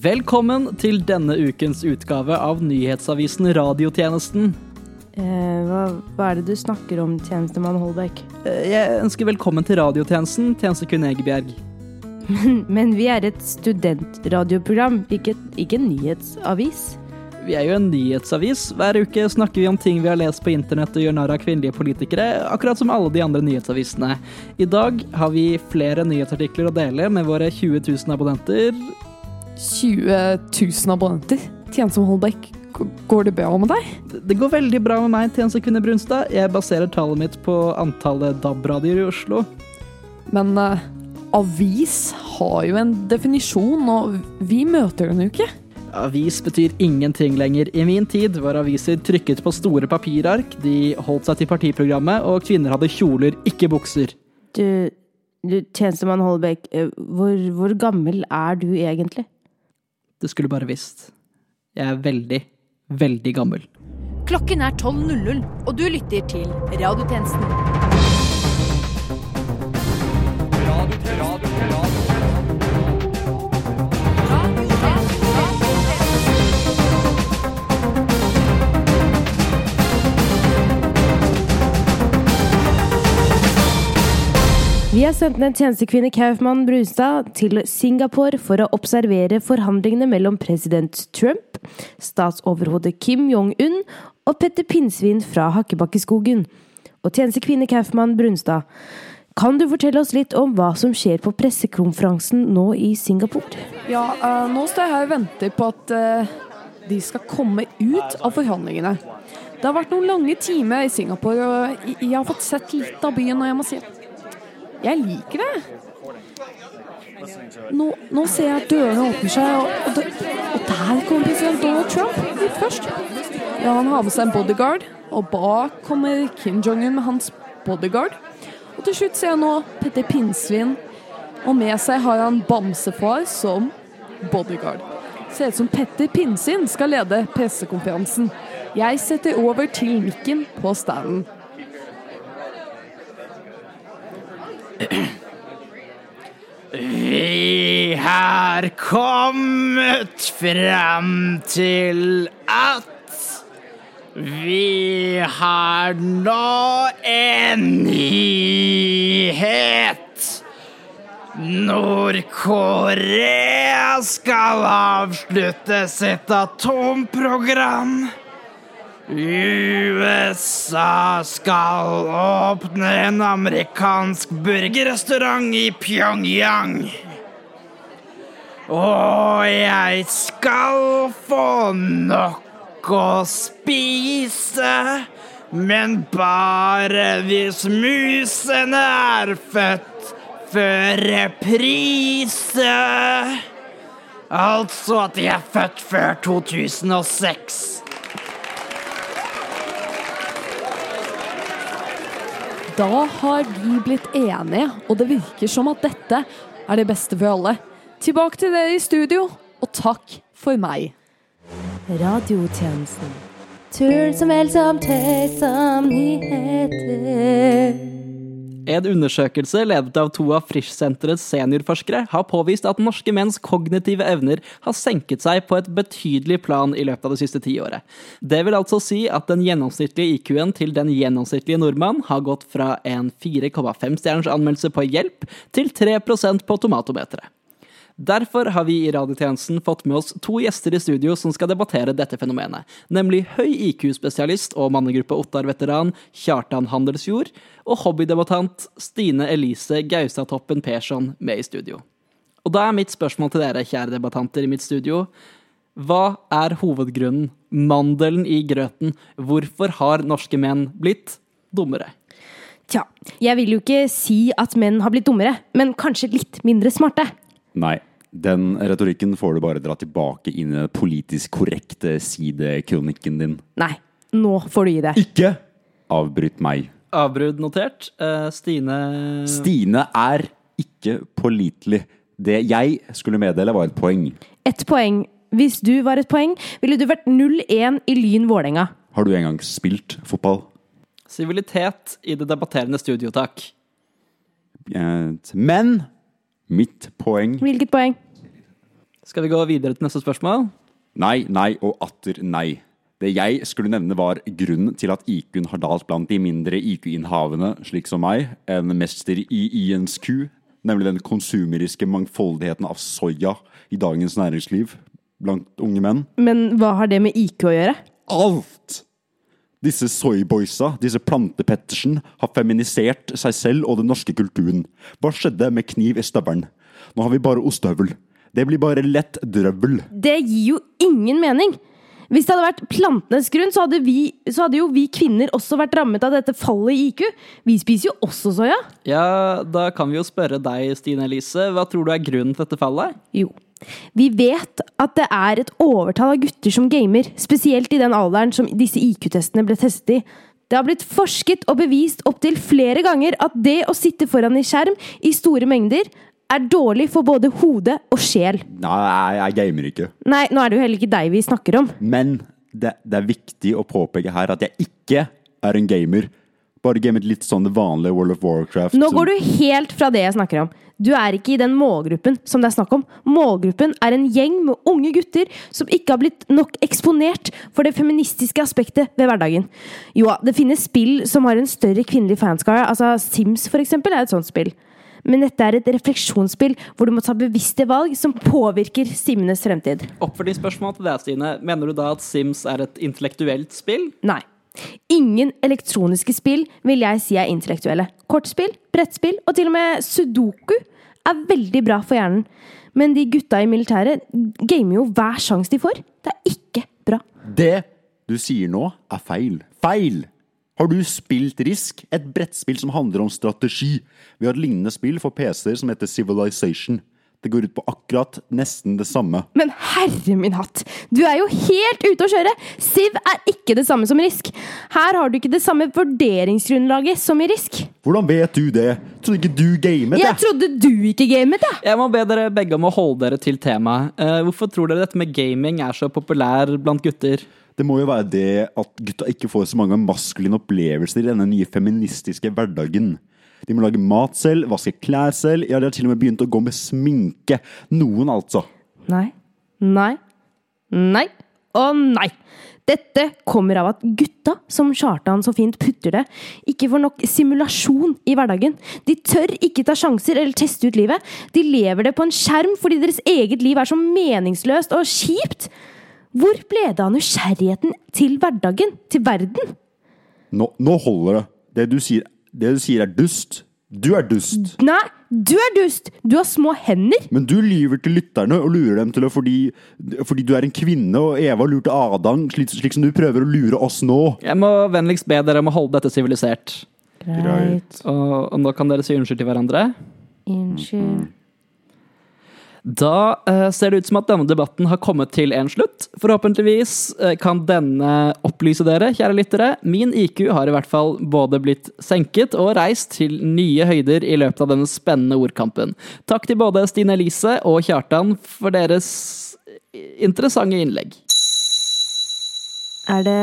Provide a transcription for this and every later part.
Velkommen til denne ukens utgave av nyhetsavisen Radiotjenesten. Eh, hva, hva er det du snakker om, tjenestemann Holbæk? Eh, Jeg ønsker velkommen til radiotjenesten, tjenestekvinne Egebjerg. Men vi er et studentradioprogram, ikke, ikke en nyhetsavis. Vi er jo en nyhetsavis. Hver uke snakker vi om ting vi har lest på internett og gjør narr av kvinnelige politikere, akkurat som alle de andre nyhetsavisene. I dag har vi flere nyhetsartikler å dele med våre 20 000 abonnenter. 20 000 abonnenter. Tjenestemann Holbæk, går det bra med deg? Det går veldig bra med meg, tjenestekvinne Brunstad. Jeg baserer tallet mitt på antallet DAB-radioer i Oslo. Men uh, avis har jo en definisjon, og vi møter den jo ikke. Avis betyr ingenting lenger. I min tid var aviser trykket på store papirark, de holdt seg til partiprogrammet, og kvinner hadde kjoler, ikke bukser. Du, du tjenestemann Holbæk, eh, hvor, hvor gammel er du egentlig? Du skulle bare visst. Jeg er veldig, veldig gammel. Klokken er 12.00, og du lytter til Radiotjenesten. Vi har sendt ned tjenestekvinne Kaufmann Brunstad til Singapore for å observere forhandlingene mellom president Trump, statsoverhode Kim Jong-un og Petter Pinnsvin fra Hakkebakkeskogen. Og tjenestekvinne Kaufmann Brunstad, kan du fortelle oss litt om hva som skjer på pressekonferansen nå i Singapore? Ja, uh, nå står jeg her og venter på at uh, de skal komme ut av forhandlingene. Det har vært noen lange timer i Singapore, og jeg- har fått sett litt av byen, og jeg må si at jeg liker det. Nå, nå ser jeg at dørene åpner seg, og, og, der, og der kommer president Donald Trump ut først. Ja, han har med seg en bodyguard, og bak kommer Kim Jong-un med hans bodyguard. Og til slutt ser jeg nå Petter Pinnsvin, og med seg har han Bamsefar som bodyguard. Ser ut som Petter Pinnsvin skal lede pressekonferansen. Jeg setter over til mikken på standen. Vi har kommet fram til at vi har nå en nyhet. Nord-Korea skal avslutte sitt atomprogram. USA skal åpne en amerikansk burgerrestaurant i Pyongyang. Og jeg skal få nok å spise, men bare hvis musene er født før reprise. Altså at de er født før 2006. Da har vi blitt enige, og det virker som at dette er det beste for alle. Tilbake til dere i studio, og takk for meg. Radiotjenesten. Turen som vel som tøys som nyheter. En undersøkelse ledet av to av Frisch-senterets seniorforskere har påvist at norske menns kognitive evner har senket seg på et betydelig plan i løpet av det siste tiåret. Det vil altså si at den gjennomsnittlige IQ-en til den gjennomsnittlige nordmann har gått fra en 4,5 stjerners anmeldelse på hjelp til 3% på tomatometeret. Derfor har vi i radiotjenesten fått med oss to gjester i studio som skal debattere dette fenomenet, nemlig høy IQ-spesialist og mannegruppe Ottar-veteran Kjartan Handelsjord og hobbydebattant Stine Elise Gaustatoppen Persson med i studio. Og da er mitt spørsmål til dere, kjære debattanter i mitt studio. Hva er hovedgrunnen, mandelen i grøten, hvorfor har norske menn blitt dummere? Tja, jeg vil jo ikke si at menn har blitt dummere, men kanskje litt mindre smarte. Nei. Den retorikken får du bare dra tilbake inn i den politisk korrekte sidekronikken din. Nei, nå får du gi det. Ikke avbryt meg. Avbrudd notert. Eh, Stine Stine er ikke pålitelig. Det jeg skulle meddele, var et poeng. Ett poeng. Hvis du var et poeng, ville du vært 0-1 i Lyn Vålerenga. Har du en gang spilt fotball? Sivilitet i det debatterende studio, takk. Eh, Men mitt poeng Hvilket poeng? Skal vi gå videre til neste spørsmål? Nei, nei og atter nei. Det jeg skulle nevne var grunnen til at IQ-en har dalt blant de mindre IQ-innhavende, slik som meg, en mester i INSQ, nemlig den konsumeriske mangfoldigheten av soya i dagens næringsliv blant unge menn. Men hva har det med IQ å gjøre? Alt! Disse soyboysa, disse plantepettersen, har feminisert seg selv og den norske kulturen. Hva skjedde med kniv i støvelen? Nå har vi bare ostehøvel. Det blir bare lett drøvel. Det gir jo ingen mening! Hvis det hadde vært plantenes grunn, så hadde, vi, så hadde jo vi kvinner også vært rammet av dette fallet i IQ. Vi spiser jo også soya. Ja, da kan vi jo spørre deg, Stine Elise. Hva tror du er grunnen til dette fallet? Jo. Vi vet at det er et overtall av gutter som gamer, spesielt i den alderen som disse IQ-testene ble testet i. Det har blitt forsket og bevist opptil flere ganger at det å sitte foran en skjerm i store mengder er dårlig for både hode og sjel. Nei, jeg, gamer ikke. Nei, nå er det jo heller ikke deg vi snakker om. Men det, det er viktig å påpeke her at jeg ikke er en gamer. Bare gamet litt sånn det vanlige World of Warcraft. Nå går du helt fra det jeg snakker om. Du er ikke i den målgruppen som det er snakk om. Målgruppen er en gjeng med unge gutter som ikke har blitt nok eksponert for det feministiske aspektet ved hverdagen. Jo, det finnes spill som har en større kvinnelig fanskare. Altså Sims for eksempel er et sånt spill. Men dette er et refleksjonsspill hvor du må ta bevisste valg som påvirker simenes fremtid. Oppfølgingsspørsmål til deg, Stine. Mener du da at Sims er et intellektuelt spill? Nei. Ingen elektroniske spill vil jeg si er intellektuelle. Kortspill, brettspill og til og med sudoku er veldig bra for hjernen. Men de gutta i militæret gamer jo hver sjanse de får. Det er ikke bra. Det du sier nå, er feil. Feil! Har du spilt Risk? Et brettspill som handler om strategi. Vi har et lignende spill for PC-er som heter Civilization. Det går ut på akkurat nesten det samme. Men herre min hatt, du er jo helt ute å kjøre! Siv er ikke det samme som Risk. Her har du ikke det samme vurderingsgrunnlaget som i Risk. Hvordan vet du det? Trodde ikke du gamet? Jeg jeg. trodde du ikke gamet, jeg! Jeg må be dere begge om å holde dere til temaet. Eh, hvorfor tror dere dette med gaming er så populær blant gutter? Det må jo være det at gutta ikke får så mange maskuline opplevelser i denne nye feministiske hverdagen. De må lage mat selv, vaske klær selv, ja, de har til og med begynt å gå med sminke. Noen, altså. Nei. Nei. Nei. Og nei! Dette kommer av at gutta, som Kjartan så fint putter det, ikke får nok simulasjon i hverdagen. De tør ikke ta sjanser eller teste ut livet. De lever det på en skjerm fordi deres eget liv er så meningsløst og kjipt. Hvor ble det av nysgjerrigheten til hverdagen? Til verden? Nå, nå holder det. Det du, sier, det du sier er dust. Du er dust. Nei, du er dust! Du har små hender! Men du lyver til lytterne og lurer dem til å fordi, fordi du er en kvinne, og Eva lurte Adam, slik, slik som du prøver å lure oss nå. Jeg må vennligst be dere om å holde dette sivilisert. Greit. Og, og nå kan dere si unnskyld til hverandre. Unnskyld. Da eh, ser det ut som at denne debatten har kommet til en slutt. Forhåpentligvis eh, kan denne opplyse dere, kjære lyttere. Min IQ har i hvert fall både blitt senket og reist til nye høyder i løpet av denne spennende ordkampen. Takk til både Stine Elise og Kjartan for deres interessante innlegg. Er det,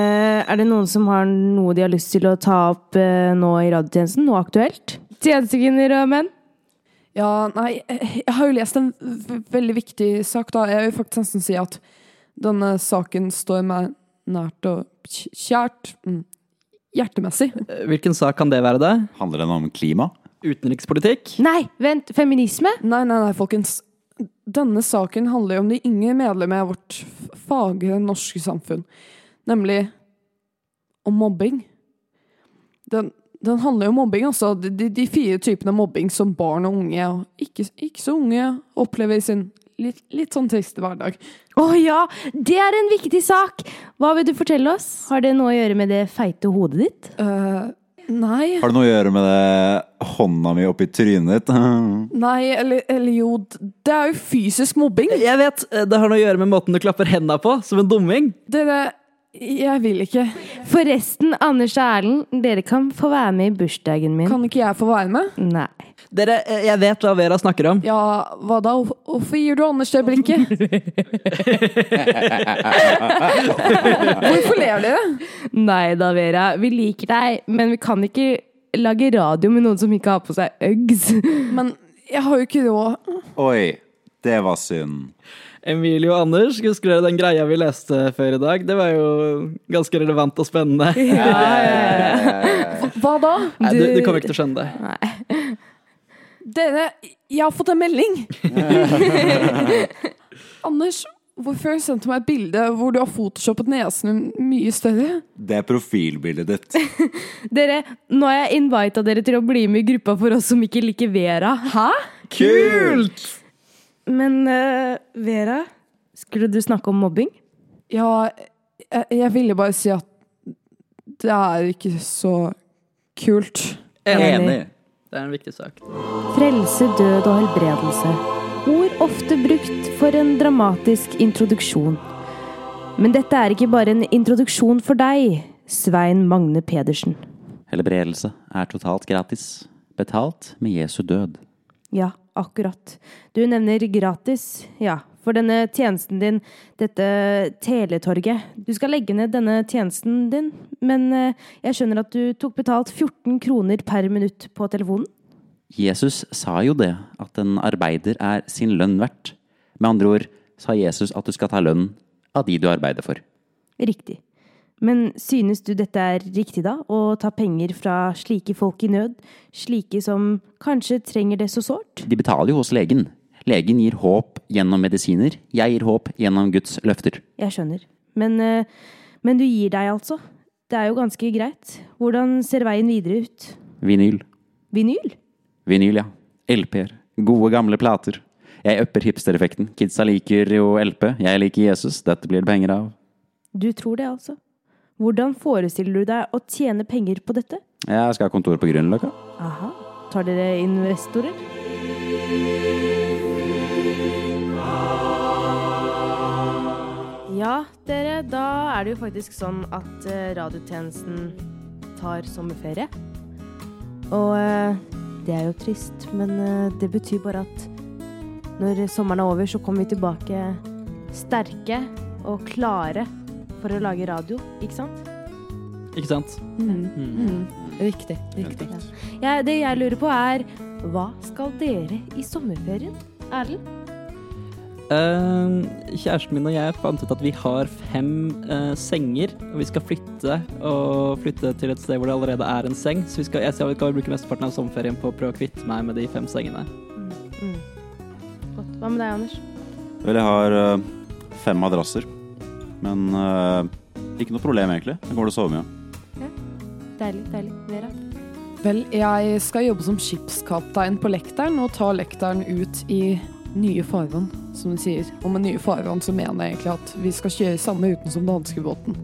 er det noen som har noe de har lyst til å ta opp eh, nå i radiotjenesten? Noe aktuelt? Tjenestekvinner og menn? Ja, nei, jeg har jo lest en veldig viktig sak, da. Jeg vil faktisk nesten si at denne saken står meg nært og kjært. Mm, hjertemessig. Hvilken sak kan det være, det? Handler den om klima? Utenrikspolitikk? Nei, vent! Feminisme? Nei, nei, nei, folkens. Denne saken handler jo om de yngre medlemmene av vårt fagre norske samfunn. Nemlig om mobbing. Den, den handler jo om mobbing, altså. De, de, fire typene mobbing som barn og unge, og ikke, ikke så unge, opplever i sin litt, litt sånn triste hverdag. Å ja! Det er en viktig sak! Hva vil du fortelle oss? Har det noe å gjøre med det feite hodet ditt? Uh, nei. Har det noe å gjøre med det hånda mi oppi trynet ditt? Nei, eller, eller jo, det er jo fysisk mobbing. Jeg vet! eh, Det har noe å gjøre med måten du klapper henda på, som en dumming. Dere Jeg vil ikke. Forresten, Anders og Erlend, dere kan få være med i bursdagen min. Kan ikke jeg få være med? Nei. Dere, eh, jeg vet hva Vera snakker om. Ja, hva da? Hvorfor- gir du Anders det blikket? Hvorfor ler dere? Nei da, Vera. Vi liker deg, men vi kan ikke lage radio med noen som ikke har på seg Uggs. Men jeg har jo ikke råd. Oi, det var synd. Emilie og Anders, husker dere den greia vi leste før i dag? Det var jo ganske relevant og spennende. Hva da? Nei, du, du kommer ikke til å skjønne det. Dere, jeg har fått en melding! Anders, hvorfor sendte du meg et bilde hvor du har photoshoppet nesen mye større? Det er profilbildet ditt. Dere, nå har jeg invita dere til å bli med i gruppa for oss som ikke liker Vera. Hæ? Kult! Men uh, Vera, skulle du snakke om mobbing? Ja, jeg, jeg ville bare si at det er ikke så kult. Enig. Det er en viktig sak. Frelse, død og helbredelse. Ord ofte brukt for en dramatisk introduksjon. Men dette er ikke bare en introduksjon for deg, Svein Magne Pedersen. Helbredelse er totalt gratis. Betalt med Jesu død. Ja, akkurat. Du nevner gratis, ja, for denne tjenesten din, dette teletorget. Du skal legge ned denne tjenesten din, men eh, jeg skjønner at du tok betalt 14 kroner per minutt på telefonen? Jesus sa jo det, at en arbeider er sin lønn verdt. Med andre ord sa Jesus at du skal ta lønn av de du arbeider for. Riktig. Men synes du dette er riktig, da? Å ta penger fra slike folk i nød? Slike som kanskje trenger det så sårt? De betaler jo hos legen. Legen gir håp gjennom medisiner. Jeg gir håp gjennom Guds løfter. Jeg skjønner. Men, eh, men du gir deg altså? Det er jo ganske greit. Hvordan ser veien videre ut? Vinyl. Vinyl? Vinyl, ja. LP-er. Gode, gamle plater. Jeg upper hipstereffekten. Kidsa liker jo LP. Jeg liker Jesus. Dette blir det penger av. Du tror det, altså? Hvordan forestiller du deg å tjene penger på dette? Jeg skal ha kontor på Grünerløkka. Aha. Tar dere investorer? Ja, dere, da er det jo faktisk sånn at eh, radiotjenesten tar sommerferie. Og eh, det er jo trist, men eh, det betyr bare at når sommeren er over, så kommer vi tilbake sterke og klare for å lage radio, ikke sant? Ikke sant? Mm. Riktig. Riktig. Ja, det jeg lurer på er, hva skal dere i sommerferien? Erlend? Uh, kjæresten min og jeg fant ut at vi har fem uh, senger, og vi skal flytte og flytte til et sted hvor det allerede er en seng. Så vi skal, jeg skal bruke mesteparten av sommerferien på å prøve å kvitte meg med de fem sengene. Mm. Godt. Hva med deg, Anders? Vel, jeg har uh, fem madrasser. Men uh, ikke noe problem, egentlig. Jeg går til å sove mye. Ja. Deilig, deilig. Vera? Vel, jeg skal jobbe som skipskaptein på lekteren og ta lekteren ut i nye farvann, som de sier. Og med nye farvann så mener jeg egentlig at vi skal kjøre samme ruten som danskebåten.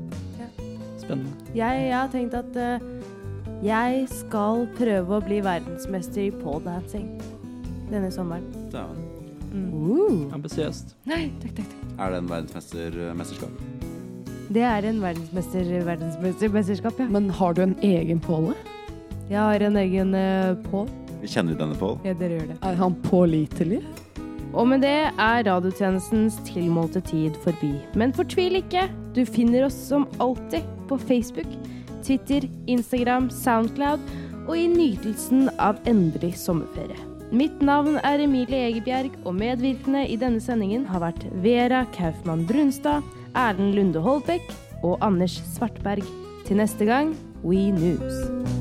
Spennende. Jeg, jeg har tenkt at uh, jeg skal prøve å bli verdensmester i poledancing denne sommeren. Mm. Ambisiøst. Nei, takk, takk, takk. Er det en verdensmestermesterskap? Det er en verdensmester, verdensmestermesterskap, ja. Men har du en egen påle? Jeg har en egen uh, pål. Kjenner du denne, Pål? Ja, dere gjør det. Er han pålitelig? Og med det er radiotjenestens tilmålte tid forbi. Men fortvil ikke, du finner oss som alltid på Facebook, Twitter, Instagram, Soundcloud og i nytelsen av endelig sommerferie. Mitt navn er Emilie Egebjerg, og medvirkende i denne sendingen har vært Vera Kaufmann Brunstad, Erlend Lunde Holbæk og Anders Svartberg. Til neste gang, We News.